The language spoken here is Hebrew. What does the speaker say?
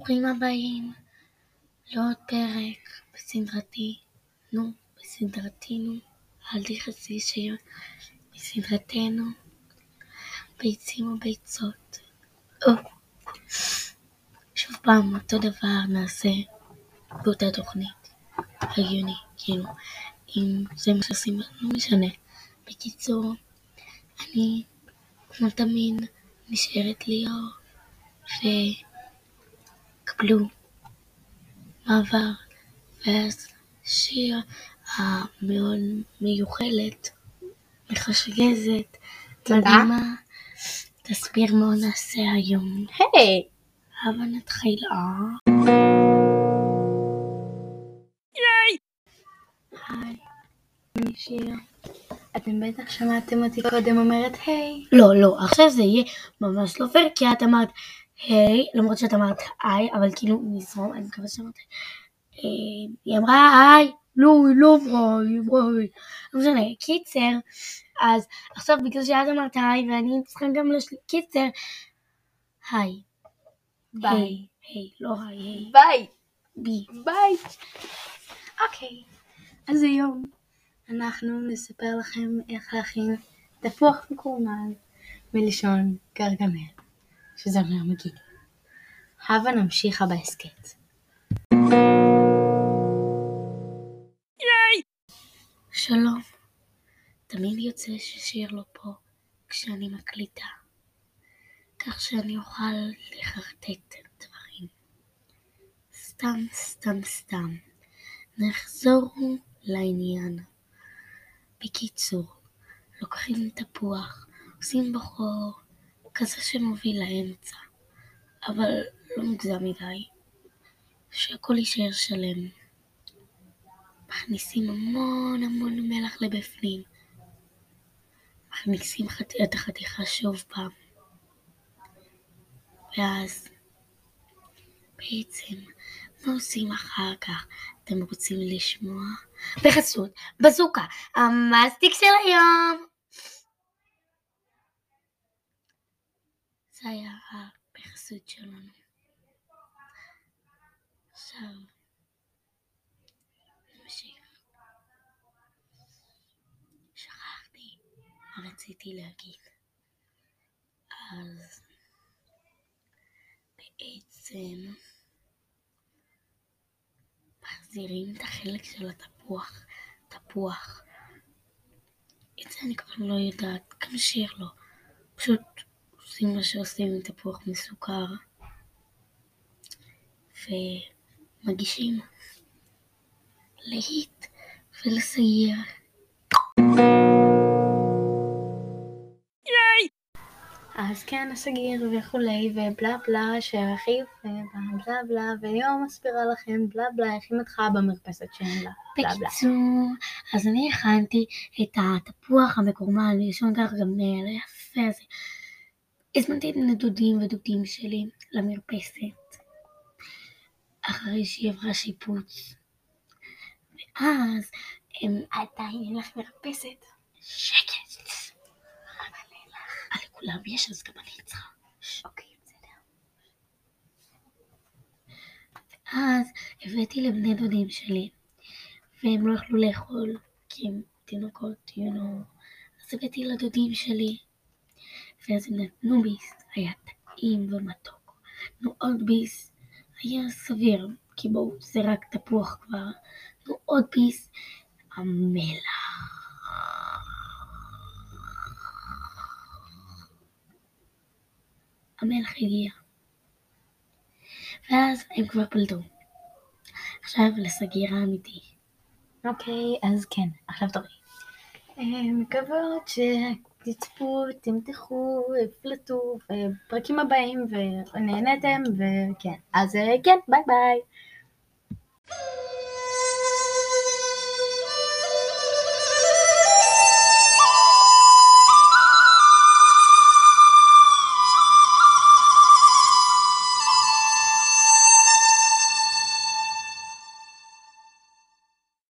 ברוכים הבאים לעוד פרק בסדרתנו, תכעסי שיר, בסדרתנו, ביצים וביצות. שוב פעם אותו דבר נעשה באותה תוכנית, הגיוני, כאילו, אם זה מה שעושים, לא משנה. בקיצור, אני, כמו תמיד, נשארת ליאור, וקבלו מעבר, ואז שיר המאוד מיוחלת, מחשגזת, מדהימה, תסביר מה נעשה היום. היי! הבה נתחיל. היי, אני שיר. אתם בטח שמעתם אותי קודם אומרת היי. לא, לא, עכשיו זה יהיה ממש לא פייר, כי את אמרת היי, למרות שאת אמרת היי, אבל כאילו נזרום, אני מקווה שאמרת היי. היא אמרה היי, לא, היא לא אמרה, היא אמרה היי. לא משנה, קיצר, אז עכשיו בגלל שאת אמרת היי, ואני צריכה גם להשלים, קיצר, היי. ביי. היי, לא היי, היי. ביי. בי. ביי. אוקיי, אז היום אנחנו נספר לכם איך להכין תפוח מקורמל מלשון גרגמל, שזה אומר מגיל. הבה נמשיכה בהסכת. שלום. תמיד יוצא ששיר לא פה כשאני מקליטה, כך שאני אוכל לחרטט דברים. סתם, סתם, סתם. נחזור לעניין. בקיצור, לוקחים תפוח, עושים בו כזה שמוביל לאמצע, אבל לא מוגזם מדי, שהכל יישאר שלם. מכניסים המון המון מלח לבפנים. מכניסים חת... את החתיכה שוב פעם. ואז בעצם מה עושים אחר כך? אתם רוצים לשמוע? בחסות בזוקה, המאסטיק של היום! זה היה בחסות שלנו. עכשיו נמשיך. שכחתי מה רציתי להגיד. אז בעצם מחזירים את החלק של התפוח, תפוח. את זה אני כבר לא יודעת, כמה שיר לו. פשוט עושים מה שעושים עם תפוח מסוכר. ומגישים להיט ולסייע. אז כן, הסגיר וכולי, ובלה בלה, שהרכיב ובלה בלה, והיום מסבירה לכם בלה בלה איך היא מתחילה במרפסת שאין לה בלה בלה. בקיצור, אז אני הכנתי את התפוח המקורמל מלשון כך גם היפה הזה. הזמנתי את הדודים ודודים שלי למרפסת, אחרי שהיא עברה שיפוץ. ואז הם עדיין אין לך מרפסת. שקט. אבל לכולם יש, אז גם אני צריכה. אוקיי, בסדר. אז הבאתי לבני דודים שלי, והם לא יכלו לאכול, כי הם תינוקות, you know. אז הבאתי לדודים שלי, ואז הם נתנו ביס, היה טעים ומתוק. נתנו עוד ביס, היה סביר, כי בואו, זה רק תפוח כבר. נתנו עוד ביס, המלח. המלח הגיע. ואז הם כבר פלטו. עכשיו לסגיר האמיתי. אוקיי, אז כן, עכשיו תורי. מקוות שתצפו, תמתחו, פלטו, בפרקים הבאים, ונהנתם, וכן. אז אה, כן, ביי ביי.